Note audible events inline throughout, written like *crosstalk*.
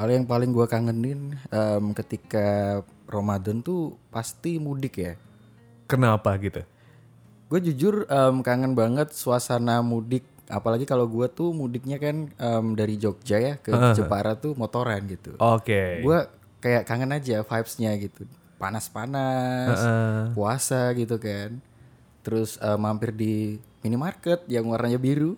Hal yang paling gua kangenin em, ketika Ramadan tuh pasti mudik ya. Kenapa gitu? Gue jujur em, kangen banget suasana mudik. Apalagi kalau gua tuh mudiknya kan em, dari Jogja ya ke Jepara tuh motoran gitu. Oke. Gua kayak kangen aja vibes-nya gitu. Panas-panas, Heeh. puasa gitu kan. Terus em, mampir di minimarket yang warnanya biru.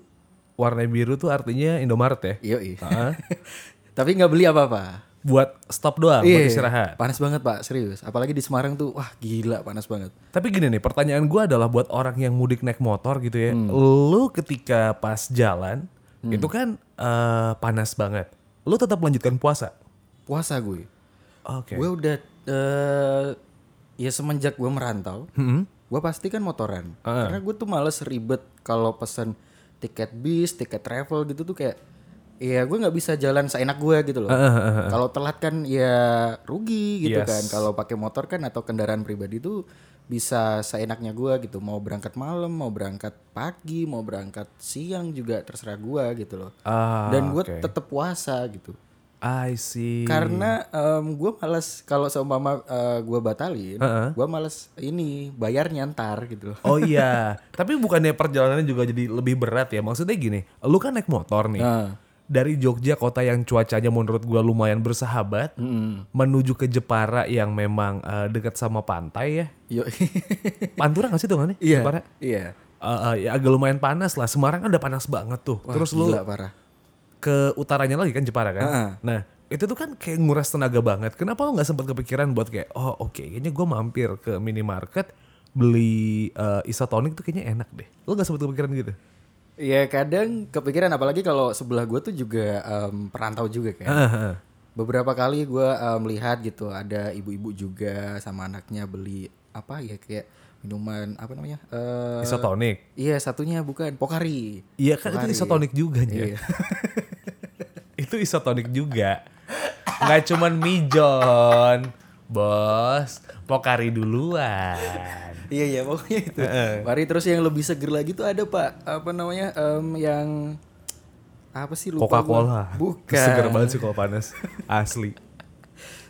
Warna biru tuh artinya Indomaret ya? Yoi. Heeh. *laughs* Tapi nggak beli apa-apa. buat stop doang, buat Iya, istirahat. Panas banget pak, serius. Apalagi di Semarang tuh, wah gila panas banget. Tapi gini nih, pertanyaan gue adalah buat orang yang mudik naik motor gitu ya. Hmm. Lu ketika pas jalan, itu kan eh, panas banget. Lu tetap melanjutkan puasa? Puasa gue. Oke. Gue udah, eh ya semenjak gue merantau, Hmm. gue pasti kan motoran. Karena gue tuh males ribet kalau pesen tiket bis, tiket travel gitu tuh kayak, ya gue nggak bisa jalan seenak gue gitu loh. Kalau telat kan ya rugi gitu Yes. kan. Kalau pakai motor kan atau kendaraan pribadi tuh bisa seenaknya gue gitu. Mau berangkat malam, mau berangkat pagi, mau berangkat siang juga terserah gue gitu loh. Ah, Dan gue oke. tetap puasa gitu. I see. Karena gue males kalau seumpama gue batalin, gue males ini bayar nyantar gitu loh. Oh iya, *laughs* tapi bukannya perjalanannya juga jadi lebih berat ya? Maksudnya gini, lu kan naik motor nih. Nah, Dari Jogja kota yang cuacanya menurut gua lumayan bersahabat, menuju ke Jepara yang memang eh, dekat sama pantai ya. yuk, *laughs* Pantura gak sih tuh nih? iya, Jepara? iya. Eh, eh, ya agak lumayan panas lah. Semarang kan udah panas banget tuh. Wah, Terus lu parah. ke utaranya lagi kan Jepara kan. Heeh. Nah itu tuh kan kayak nguras tenaga banget. Kenapa lu nggak sempat kepikiran buat kayak oh oke kayaknya gue mampir ke minimarket beli eh, isotonik tuh kayaknya enak deh. Lu nggak sempat kepikiran gitu? Ya kadang kepikiran apalagi kalau sebelah gue tuh juga em, perantau juga kan. Beberapa kali gue melihat gitu ada ibu-ibu juga sama anaknya beli apa ya kayak minuman apa namanya? Eh, isotonik. Iya satunya bukan Pokari. Iya kan itu isotonik juga. Iya. *laughs* itu isotonik juga. Nggak cuman mijon, bos. Pokari duluan. Iya iya pokoknya itu. Mari terus yang lebih seger lagi tuh ada pak apa namanya em, yang apa sih lupa gua. Coca-Cola. Bukan. Seger banget sih kalau panas. Asli.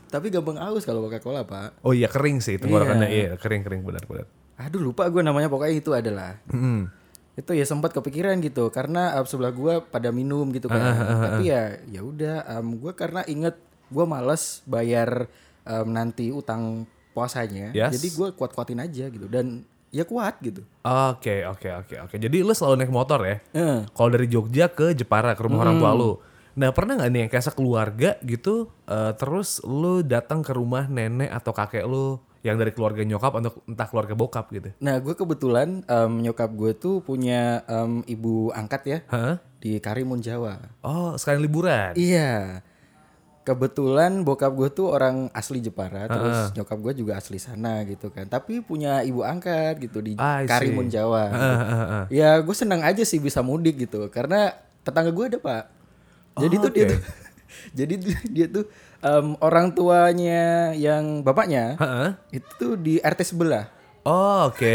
Tapi gampang aus kalau Coca-Cola pak. Oh iya kering sih tenggorokannya. Iya kering-kering benar-benar. Aduh lupa gue namanya pokoknya itu adalah. Hmm. Itu ya sempat kepikiran gitu karena eh, sebelah gue pada minum gitu kan. Tapi ya ya udah em, gue karena inget gue males bayar em, nanti utang puasanya. Yes. Jadi gue kuat-kuatin aja gitu dan ya kuat gitu. Oke oke oke oke. Jadi lu selalu naik motor ya? Eh. Kalau dari Jogja ke Jepara ke rumah orang tua lu. Nah pernah nggak nih yang kayak sekeluarga gitu, eh, terus lu datang ke rumah nenek atau kakek lu yang dari keluarga nyokap atau entah keluarga bokap gitu? Nah gue kebetulan em, nyokap gue tuh punya em, ibu angkat ya Hah? di Karimun Jawa. Oh sekalian liburan? Iya. Kebetulan bokap gue tuh orang asli Jepara, terus nyokap gue juga asli sana gitu kan. Tapi punya ibu angkat gitu di see. Karimun Jawa. heeh, heeh. Ya gue senang aja sih bisa mudik gitu, karena tetangga gue ada pak. Jadi Oh, tuh dia oke. tuh, *laughs* jadi dia tuh em, orang tuanya yang bapaknya Heeh. itu tuh di RT sebelah. Oh, oke.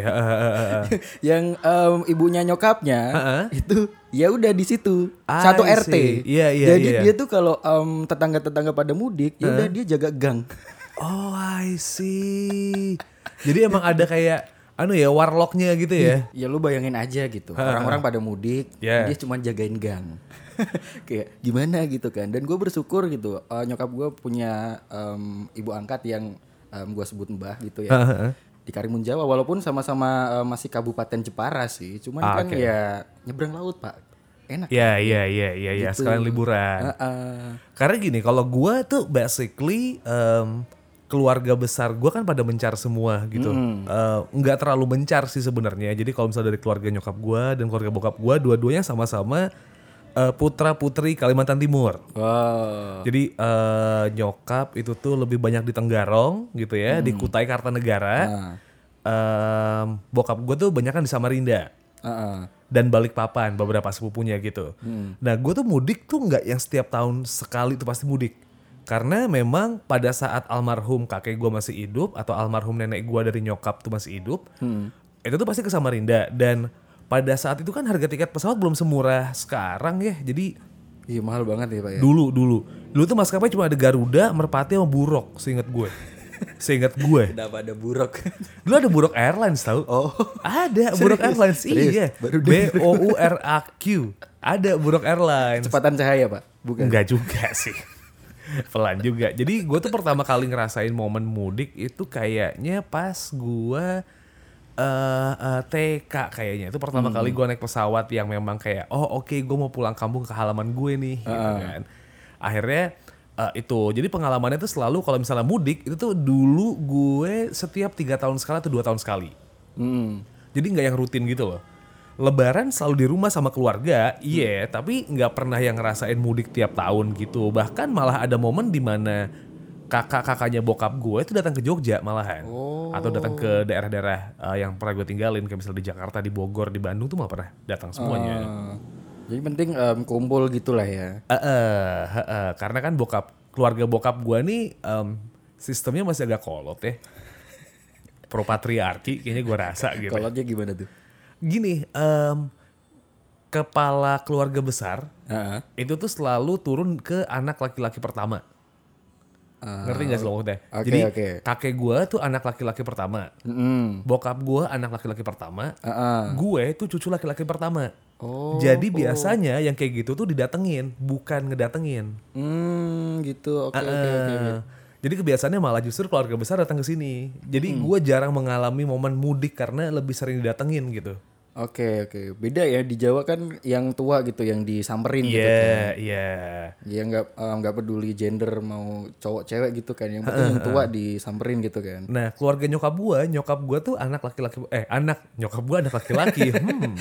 *laughs* Heeh. yang em, ibunya nyokapnya Heeh. itu ya udah di situ I satu RT. see. Iya, iya, Jadi iya. dia tuh kalau em, tetangga-tetangga pada mudik, ya udah dia jaga gang. oh, I see. Jadi emang ada kayak anu ya warlocknya gitu ya? ya lu bayangin aja gitu. Orang-orang pada mudik, Yeah. dia cuma jagain gang. *laughs* Kayak gimana gitu kan. Dan gue bersyukur gitu. eh, nyokap gue punya em, ibu angkat yang gue sebut mbah gitu ya. Heeh. Di Karimun Jawa walaupun sama-sama eh, masih Kabupaten Jepara sih. Cuman Ah, kan oke. ya nyebrang laut, Pak. Enak. Ya, iya, iya, iya, iya. Gitu. Sekalian liburan. Heeh. Karena gini, kalau gua tuh basically em, keluarga besar gua kan pada mencar semua gitu. Eh, Nggak terlalu mencar sih sebenarnya. Jadi kalau misalnya dari keluarga nyokap gua dan keluarga bokap gua, dua-duanya sama-sama eh, putra putri Kalimantan Timur. Wow. Jadi eh, nyokap itu tuh lebih banyak di Tenggarong gitu ya, di Kutai Kartanegara. Nah. Em, bokap gue tuh banyak kan di Samarinda Heeh. dan Balikpapan beberapa sepupunya gitu. Nah gue tuh mudik tuh nggak yang setiap tahun sekali tuh pasti mudik. Karena memang pada saat almarhum kakek gue masih hidup atau almarhum nenek gue dari nyokap tuh masih hidup, itu tuh pasti ke Samarinda dan pada saat itu kan harga tiket pesawat belum semurah sekarang ya. Jadi Iya mahal banget ya pak ya. Dulu dulu. Dulu tuh maskapai cuma ada Garuda, Merpati sama Buruk, seingat gue. *laughs* seingat gue. Kenapa ada buruk? *laughs* Dulu ada Buruk Airlines tahu? Oh. Ada *laughs* Buruk Airlines. Serius? Iya. Baru B O U R A Q. Ada Buruk Airlines. Kecepatan cahaya pak? Bukan. Enggak juga sih. Pelan juga. Jadi gue tuh pertama kali ngerasain momen mudik itu kayaknya pas gue eh eh, TK kayaknya. Itu pertama kali gue naik pesawat yang memang kayak oh oke gue mau pulang kampung ke halaman gue nih gitu kan. Akhirnya eh, itu jadi pengalamannya tuh selalu kalau misalnya mudik itu tuh dulu gue setiap tiga tahun sekali atau dua tahun sekali. Hmm. Jadi nggak yang rutin gitu loh. Lebaran selalu di rumah sama keluarga, iya, tapi nggak pernah yang ngerasain mudik tiap tahun gitu. Bahkan malah ada momen di mana kakak-kakaknya bokap gue itu datang ke Jogja malahan. Atau datang ke daerah-daerah uh, yang pernah gue tinggalin, kayak misalnya di Jakarta, di Bogor, di Bandung tuh malah pernah datang semuanya. Eh, jadi penting em, kumpul gitulah ya. Eh, eh, eh, eh, karena kan bokap keluarga bokap gue nih em, sistemnya masih agak kolot ya. Pro patriarki kayaknya gue rasa gitu. Kalau aja gimana tuh? Gini, em, kepala keluarga besar Heeh. itu tuh selalu turun ke anak laki-laki pertama. Ngerti gak sih lo maksudnya? oke, Jadi oke. kakek gue tuh anak laki-laki pertama. Mm. Bokap gue anak laki-laki pertama. Heeh. Gue tuh cucu laki-laki pertama. Oh. Jadi biasanya yang kayak gitu tuh didatengin, bukan ngedatengin. Hmm, gitu. Oke, oke, oke. oke. Eh, Jadi kebiasaannya malah justru keluarga besar datang ke sini. Jadi gue jarang mengalami momen mudik karena lebih sering didatengin gitu. Oke, oke. Beda ya di Jawa kan yang tua gitu yang disamperin gitu kan. Iya, iya. Dia nggak eh, nggak peduli gender mau cowok cewek gitu kan. Yang penting yang tua disamperin gitu kan. Nah, keluarga nyokap gua, nyokap gua tuh anak laki-laki eh anak nyokap gua anak laki-laki. *laughs* Hmm.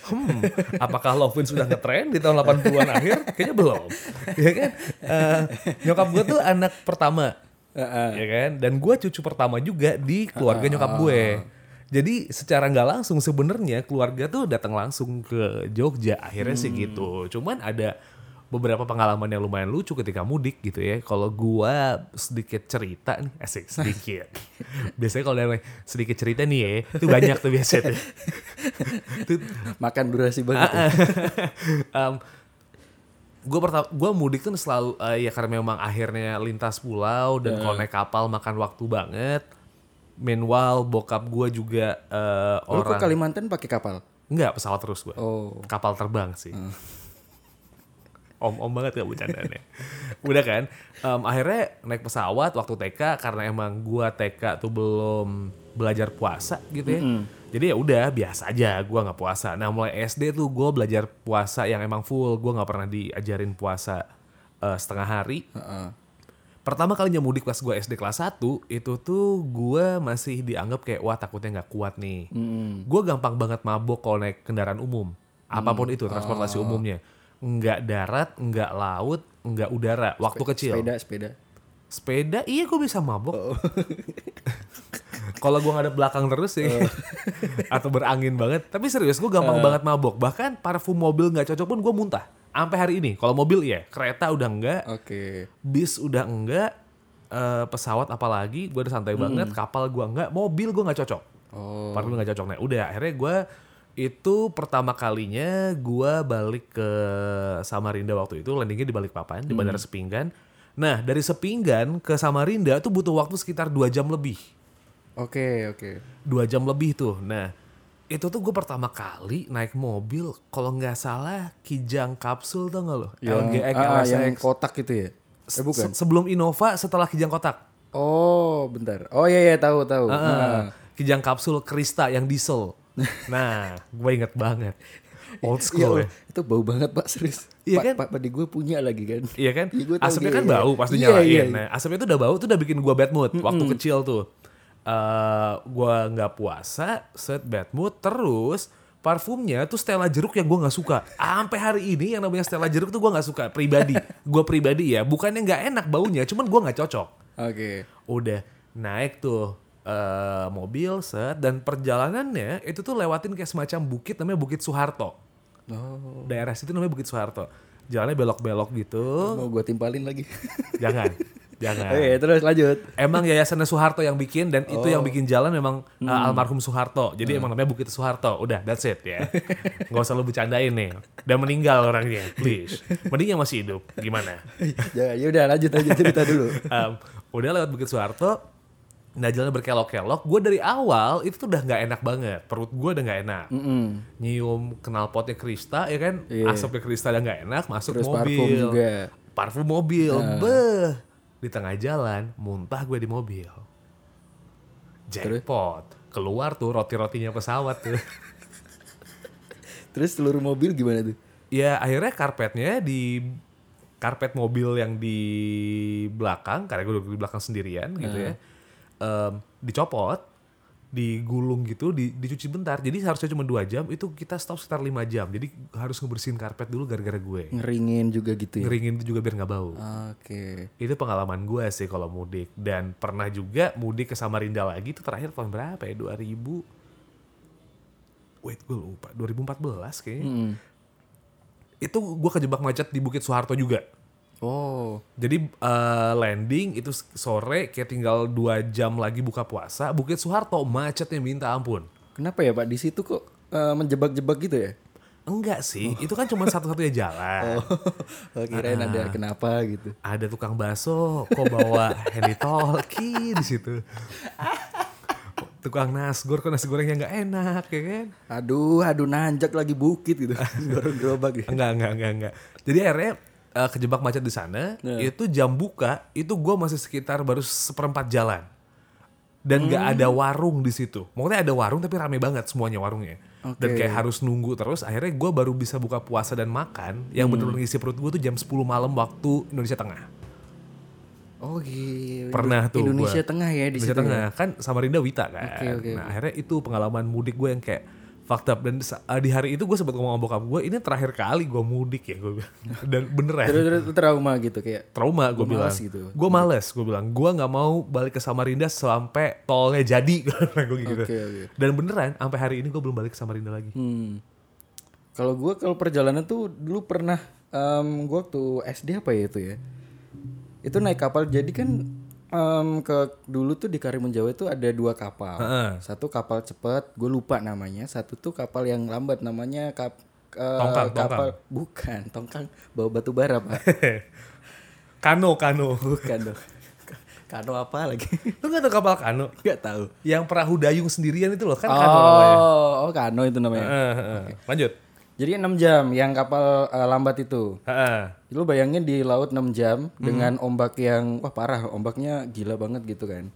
hmm. Apakah Lovin sudah ngetren di tahun 80-an akhir? Kayaknya belum. Ya kan? Eh, nyokap gua tuh anak pertama. Heeh. Ya kan? Dan gua cucu pertama juga di keluarga nyokap gue. Jadi secara nggak langsung sebenarnya keluarga tuh datang langsung ke Jogja akhirnya sih gitu. Cuman ada beberapa pengalaman yang lumayan lucu ketika mudik gitu ya. Kalau gua sedikit cerita nih, asik sedikit. *laughs* biasanya kalau ada sedikit cerita nih ya, itu banyak tuh biasanya. tuh. *laughs* Itu Makan durasi banget. ya. um, *laughs* gue pertama gue mudik tuh selalu eh, ya karena memang akhirnya lintas pulau dan kalau naik kapal makan waktu banget. Meanwhile bokap gue juga eh, Lu ke orang Kalimantan pakai kapal? nggak pesawat terus gue Oh. kapal terbang sih. *laughs* Om om banget gak bercandanya. Udah kan, em, akhirnya naik pesawat waktu TK karena emang gua TK tuh belum belajar puasa gitu ya. Jadi ya udah biasa aja gua nggak puasa. Nah mulai SD tuh gua belajar puasa yang emang full. Gua nggak pernah diajarin puasa eh, setengah hari. Heeh. Pertama kalinya mudik pas gue SD kelas 1 itu tuh gue masih dianggap kayak wah takutnya nggak kuat nih. Gue gampang banget mabok kalau naik kendaraan umum. Apa pun itu transportasi umumnya. Nggak darat, nggak laut, nggak udara. Waktu kecil. Sepeda, sepeda. Sepeda iya gue bisa mabok. *laughs* kalau gue ngadep belakang terus sih. *laughs* Atau berangin banget. Tapi serius gue gampang banget mabok. Bahkan parfum mobil nggak cocok pun gue muntah. Sampai hari ini. Kalau mobil iya. Kereta udah enggak Oke. bis udah enggak eh, pesawat apalagi gue udah santai banget kapal gue enggak mobil gue nggak cocok Oh. parfum nggak cocok nah udah akhirnya gue itu pertama kalinya gue balik ke Samarinda waktu itu landingnya di Balikpapan di Bandara Sepinggan nah dari Sepinggan ke Samarinda tuh butuh waktu sekitar dua jam lebih Oke, oke. dua jam lebih tuh nah itu tuh gue pertama kali naik mobil kalau nggak salah Kijang kapsul tuh nggak lo LGX ah, ah, LSX. yang kotak itu ya? Eh bukan. Se- sebelum Innova setelah Kijang kotak Oh, bentar. Oh iya iya tahu tahu. Heeh. Kijang kapsul Krista yang diesel. *laughs* Nah, gue inget banget. Old *laughs* Iya, school ya. itu bau banget pak serius. Iya kan? Pak padi gue punya lagi kan. Iya kan? Iya, asapnya kan iya. bau pas Iya, dinyalain. iya. Nah, asapnya tuh udah bau tuh udah bikin gue bad mood waktu kecil tuh. Eh gue nggak puasa, set bad mood, terus parfumnya tuh Stella jeruk yang gue nggak suka. Sampai hari ini yang namanya Stella jeruk tuh gue nggak suka pribadi. gue pribadi ya, bukannya nggak enak baunya, cuman gue nggak cocok. Oke. udah naik tuh eh, mobil set dan perjalanannya itu tuh lewatin kayak semacam bukit namanya Bukit Soeharto. Oh. Daerah situ namanya Bukit Soeharto. Jalannya belok-belok gitu. Mau gue timpalin lagi. Jangan. *laughs* Jangan. Oke, terus lanjut. Emang yayasannya Soeharto yang bikin dan itu Oh. yang bikin jalan memang uh, Hmm. almarhum Soeharto. Jadi emang namanya Bukit Soeharto. Udah, that's it ya. Gak usah lu bercandain nih. Udah meninggal orangnya, please. Mending yang masih hidup. Gimana? ya, ya udah lanjut aja cerita dulu. Um, udah lewat Bukit Soeharto. Nah jalannya berkelok-kelok. Gue dari awal itu tuh udah nggak enak banget. Perut gue udah nggak enak. Nyium knalpotnya Krista ya kan. Iya. Asapnya Krista udah nggak enak. Masuk Terus mobil. parfum juga. Nah. Parfum mobil. Beh. Di tengah jalan muntah gue di mobil. Jackpot. Keluar tuh roti-rotinya pesawat tuh. *laughs* Terus seluruh mobil gimana tuh? ya akhirnya karpetnya di karpet mobil yang di belakang karena gue duduk di belakang sendirian gitu ya em, dicopot digulung gitu di, dicuci bentar. Jadi harusnya cuma dua jam itu kita stop sekitar lima jam. Jadi harus ngebersihin karpet dulu gara-gara gue. Ngeringin juga gitu ya? ngeringin itu juga biar nggak bau. Oke. itu pengalaman gue sih kalau mudik. Dan pernah juga mudik ke Samarinda lagi itu terakhir tahun berapa ya? 2000 wait gue lupa. 2014 kayaknya. Itu gue kejebak macet di Bukit Soeharto juga Oh. jadi eh, landing itu sore kayak tinggal dua jam lagi buka puasa Bukit Soeharto macetnya minta ampun Kenapa ya Pak? Di situ kok eh, menjebak-jebak gitu ya? enggak sih itu kan cuma satu-satunya jalan *laughs* Oh, kirain ada kenapa gitu. ada tukang bakso kok bawa handy talkie *laughs* di situ tukang nasgor kok nasi gorengnya nggak enak ya kan Aduh, aduh nanjak lagi bukit gitu. *laughs* Dorong gerobak gitu. enggak enggak enggak enggak jadi akhirnya eh, kejebak macet di sana itu jam buka itu gue masih sekitar baru seperempat jalan dan nggak ada warung di situ maksudnya ada warung tapi rame banget semuanya warungnya dan Oke. kayak harus nunggu terus akhirnya gue baru bisa buka puasa dan makan yang bener-bener ngisi perut gue tuh jam 10 malam waktu Indonesia Tengah Oh gitu. pernah tuh Indonesia gua. Tengah ya di Indonesia situ. Tengah ya? kan Samarinda Wita kan Oke, oke, nah akhirnya itu pengalaman mudik gue yang kayak fucked up dan uh, di hari itu gue sempat ngomong sama bokap gue ini terakhir kali gue mudik ya gue bilang *laughs* dan beneran Terus terus trauma gitu kayak. trauma gue bilang gitu. gue males gue bilang gue nggak mau balik ke Samarinda sampai tolnya jadi *laughs* gue gitu Oke, oke. dan beneran sampai hari ini gue belum balik ke Samarinda lagi Hmm. Kalau gue kalau perjalanan tuh dulu pernah em gue waktu SD apa ya itu ya. Itu naik kapal jadi kan em, ke dulu tuh di Karimun Jawa itu ada dua kapal. Heeh. Satu kapal cepat, gue lupa namanya. Satu tuh kapal yang lambat namanya kap eh, Tongkang, kapal bukan tongkang bawa batu bara pak. *laughs* kano kano bukan dong. Kano apa lagi? lu nggak tahu kapal kano Gak tahu. yang perahu dayung sendirian itu loh kan kano namanya Oh, oh kano itu namanya. Heeh, heeh. lanjut Jadi 6 jam yang kapal eh, lambat itu. Heeh. Lu bayangin di laut 6 jam dengan ombak yang wah parah, ombaknya gila banget gitu kan.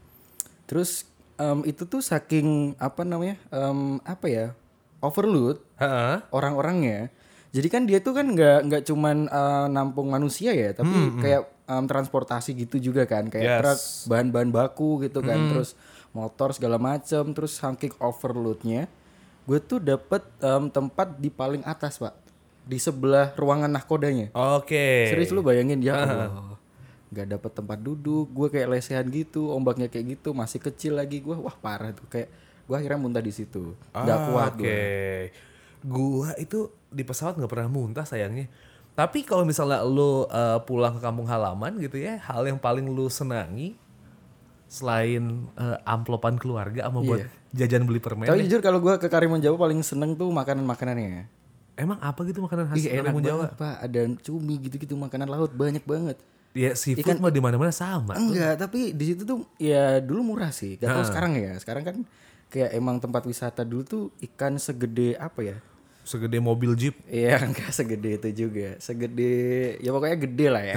Terus em, itu tuh saking apa namanya? em, apa ya? Overload Heeh. orang-orangnya. Jadi kan dia tuh kan nggak nggak cuman eh, nampung manusia ya, tapi kayak em, transportasi gitu juga kan, kayak Yes. truk, bahan-bahan baku gitu kan, terus motor segala macam, terus saking overloadnya, gue tuh dapet em, tempat di paling atas pak, di sebelah ruangan nahkodanya. Oke. Serius lu bayangin ya Allah. Gak dapet tempat duduk, gue kayak lesehan gitu, ombaknya kayak gitu, masih kecil lagi gue, wah parah tuh kayak gue akhirnya muntah di situ, nggak Ah, kuat Oke. gue. Gua itu di pesawat nggak pernah muntah sayangnya. Tapi kalau misalnya lu uh, pulang ke kampung halaman gitu ya, hal yang paling lu senangi selain uh, amplopan keluarga sama buat jajan beli permen. Tapi jujur kalau gue ke Karimun Jawa paling seneng tuh makanan makanannya. Emang apa gitu makanan khas Ih Karimun banget pak, ada cumi gitu-gitu makanan laut banyak banget. Ya seafood mah di mana-mana sama. Enggak, tapi di situ tuh ya dulu murah sih. Gak tau sekarang ya. Sekarang kan kayak emang tempat wisata dulu tuh ikan segede apa ya? Segede mobil jeep. Iya *laughs* enggak segede itu juga. Segede ya pokoknya gede lah ya.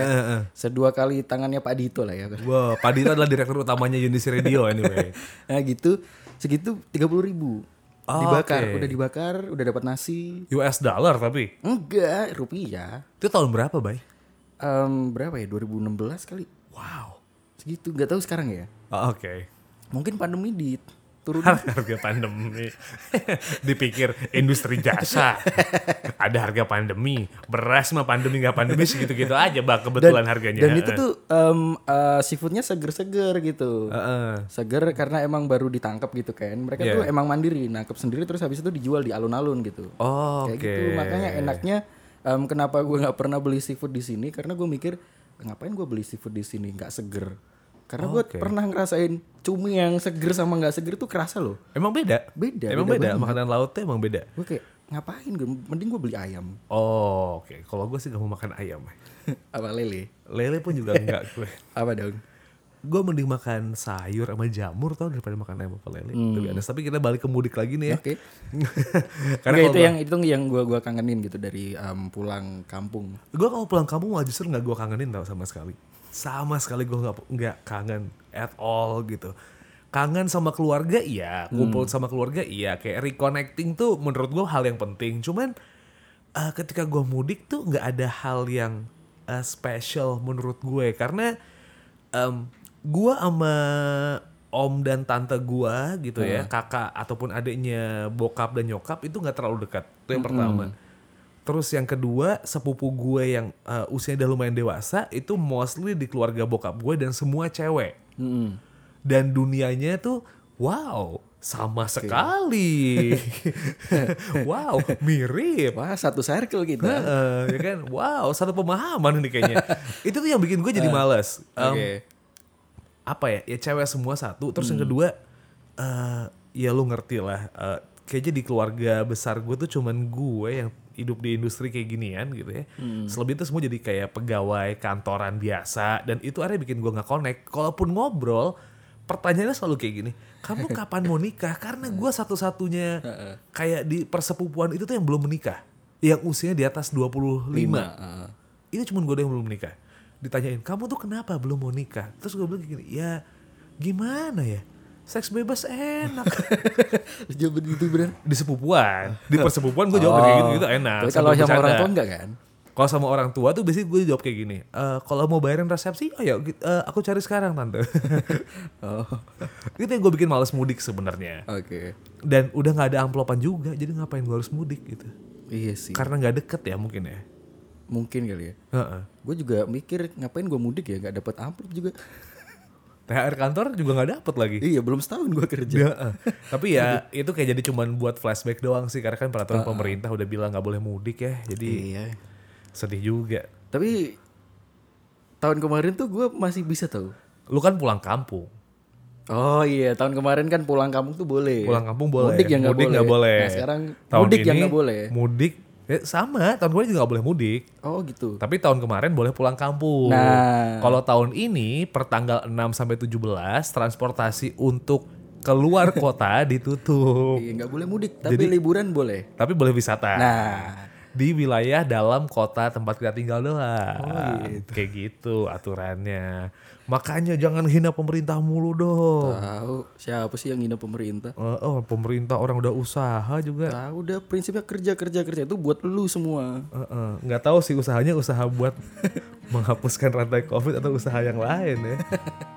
Sedua kali tangannya Pak Dito lah ya. *laughs* Wah, Pak Dito adalah direktur utamanya Yunisi Radio anyway. *laughs* Nah gitu, segitu tiga puluh ribu. Oh, dibakar, oke. udah dibakar, udah dapat nasi. US dollar tapi. Enggak, rupiah. Itu tahun berapa, Bay? Em, berapa ya? 2016 kali. Wow. Segitu, nggak tahu sekarang ya. Oh, Oke. Mungkin pandemi di turun. harga pandemi *laughs* dipikir industri jasa ada harga pandemi beras mah pandemi nggak pandemi segitu gitu aja bak kebetulan harganya Dan itu tuh em, eh, seafoodnya seger-seger gitu. Heeh. Seger karena emang baru ditangkap gitu kan. Mereka Iya. tuh emang mandiri, nangkep sendiri terus habis itu dijual di alun-alun gitu. oh, Kayak oke gitu. Makanya enaknya em, kenapa gue nggak pernah beli seafood di sini karena gue mikir ngapain gue beli seafood di sini nggak seger. Karena gue pernah ngerasain cumi yang seger sama nggak seger tuh kerasa loh. Emang beda? Beda, Emang beda beda, makanan lautnya emang beda. Gue kayak ngapain gue mending gue beli ayam. Oh, oke. Kalau gue sih gak mau makan ayam. *laughs* Apa lele? Lele pun juga enggak *laughs* gue. Apa dong? Gue mending makan sayur sama jamur tau daripada makan ayam apa lele. Tapi honest. Tapi kita balik ke mudik lagi nih ya. Oke. *laughs* Karena Nggak, kalau itu yang itu yang gue gua kangenin gitu dari em, pulang kampung. gue kalau pulang kampung malah justru nggak gue kangenin tau sama sekali. Sama sekali gue nggak nggak kangen at all gitu. Kangen sama keluarga iya, kumpul sama keluarga iya. Kayak reconnecting tuh menurut gue hal yang penting. Cuman eh, ketika gue mudik tuh nggak ada hal yang eh, special menurut gue karena em gue sama om dan tante gue gitu ya, kakak ataupun adiknya bokap dan nyokap itu nggak terlalu dekat. Itu yang pertama. Terus yang kedua, sepupu gue yang uh, usianya udah lumayan dewasa itu mostly di keluarga bokap gue dan semua cewek. Mm-mm. Dan dunianya tuh wow, sama sekali. *laughs* wow, mirip. Wah satu circle kita. Heeh, ya kan? Wow, satu pemahaman ini kayaknya. *laughs* itu tuh yang bikin gue jadi males. Um, Oke. apa ya ya cewek semua satu terus yang kedua eh ya lu ngerti lah eh, kayaknya di keluarga besar gue tuh cuman gue yang hidup di industri kayak ginian gitu ya. Selebihnya tuh semua jadi kayak pegawai kantoran biasa dan itu akhirnya bikin gue nggak connect. Kalaupun ngobrol pertanyaannya selalu kayak gini kamu *laughs* kapan mau nikah? Karena gue satu-satunya kayak di persepupuan itu tuh yang belum menikah. Yang usianya di atas 25 Heeh. ini cuma gue yang belum menikah. Ditanyain kamu tuh kenapa belum mau nikah? Terus gue bilang gini ya gimana ya seks bebas enak *laughs* Jawab begitu bener. di sepupuan di persepupuan gue jawab kayak gitu gitu enak Oh. Tapi kalau sama orang tua enggak kan? kalau sama orang tua tuh biasanya gue jawab kayak gini "Eh, kalau mau bayarin resepsi oh ya eh, aku cari sekarang tante *laughs* Oh. *laughs* itu yang gue bikin males mudik sebenarnya Oke. dan udah nggak ada amplopan juga jadi ngapain gue harus mudik gitu Iya sih. karena nggak deket ya mungkin ya Mungkin kali ya. Heeh. Gue juga mikir ngapain gue mudik ya nggak dapet amplop juga. THR kantor juga nggak dapet lagi iya belum setahun gue kerja. Ya, eh. tapi ya itu kayak jadi cuman buat flashback doang sih karena kan peraturan pemerintah udah bilang nggak boleh mudik ya jadi Iya. sedih juga Tapi tahun kemarin tuh gue masih bisa tahu. lu kan pulang kampung Oh iya, tahun kemarin kan pulang kampung tuh boleh. pulang kampung boleh Mudik yang nggak boleh. nggak boleh Nah sekarang Tahun mudik yang ini nggak boleh. mudik eh, sama tahun kemarin juga nggak boleh mudik Oh gitu. tapi tahun kemarin boleh pulang kampung Nah. kalau tahun ini per tanggal 6 sampai 17 transportasi untuk keluar *laughs* kota ditutup Iya nggak boleh mudik, tapi liburan boleh. tapi boleh wisata Nah, di wilayah dalam kota tempat kita tinggal doang. Oh, Kayak gitu aturannya. Makanya jangan hina pemerintah mulu dong. tahu siapa sih yang hina pemerintah? Eh, Oh, pemerintah orang udah usaha juga. Tahu udah prinsipnya kerja kerja kerja itu buat lu semua. Eh, eh, Nggak tahu sih usahanya usaha buat *laughs* menghapuskan rantai covid atau usaha yang lain ya. *laughs*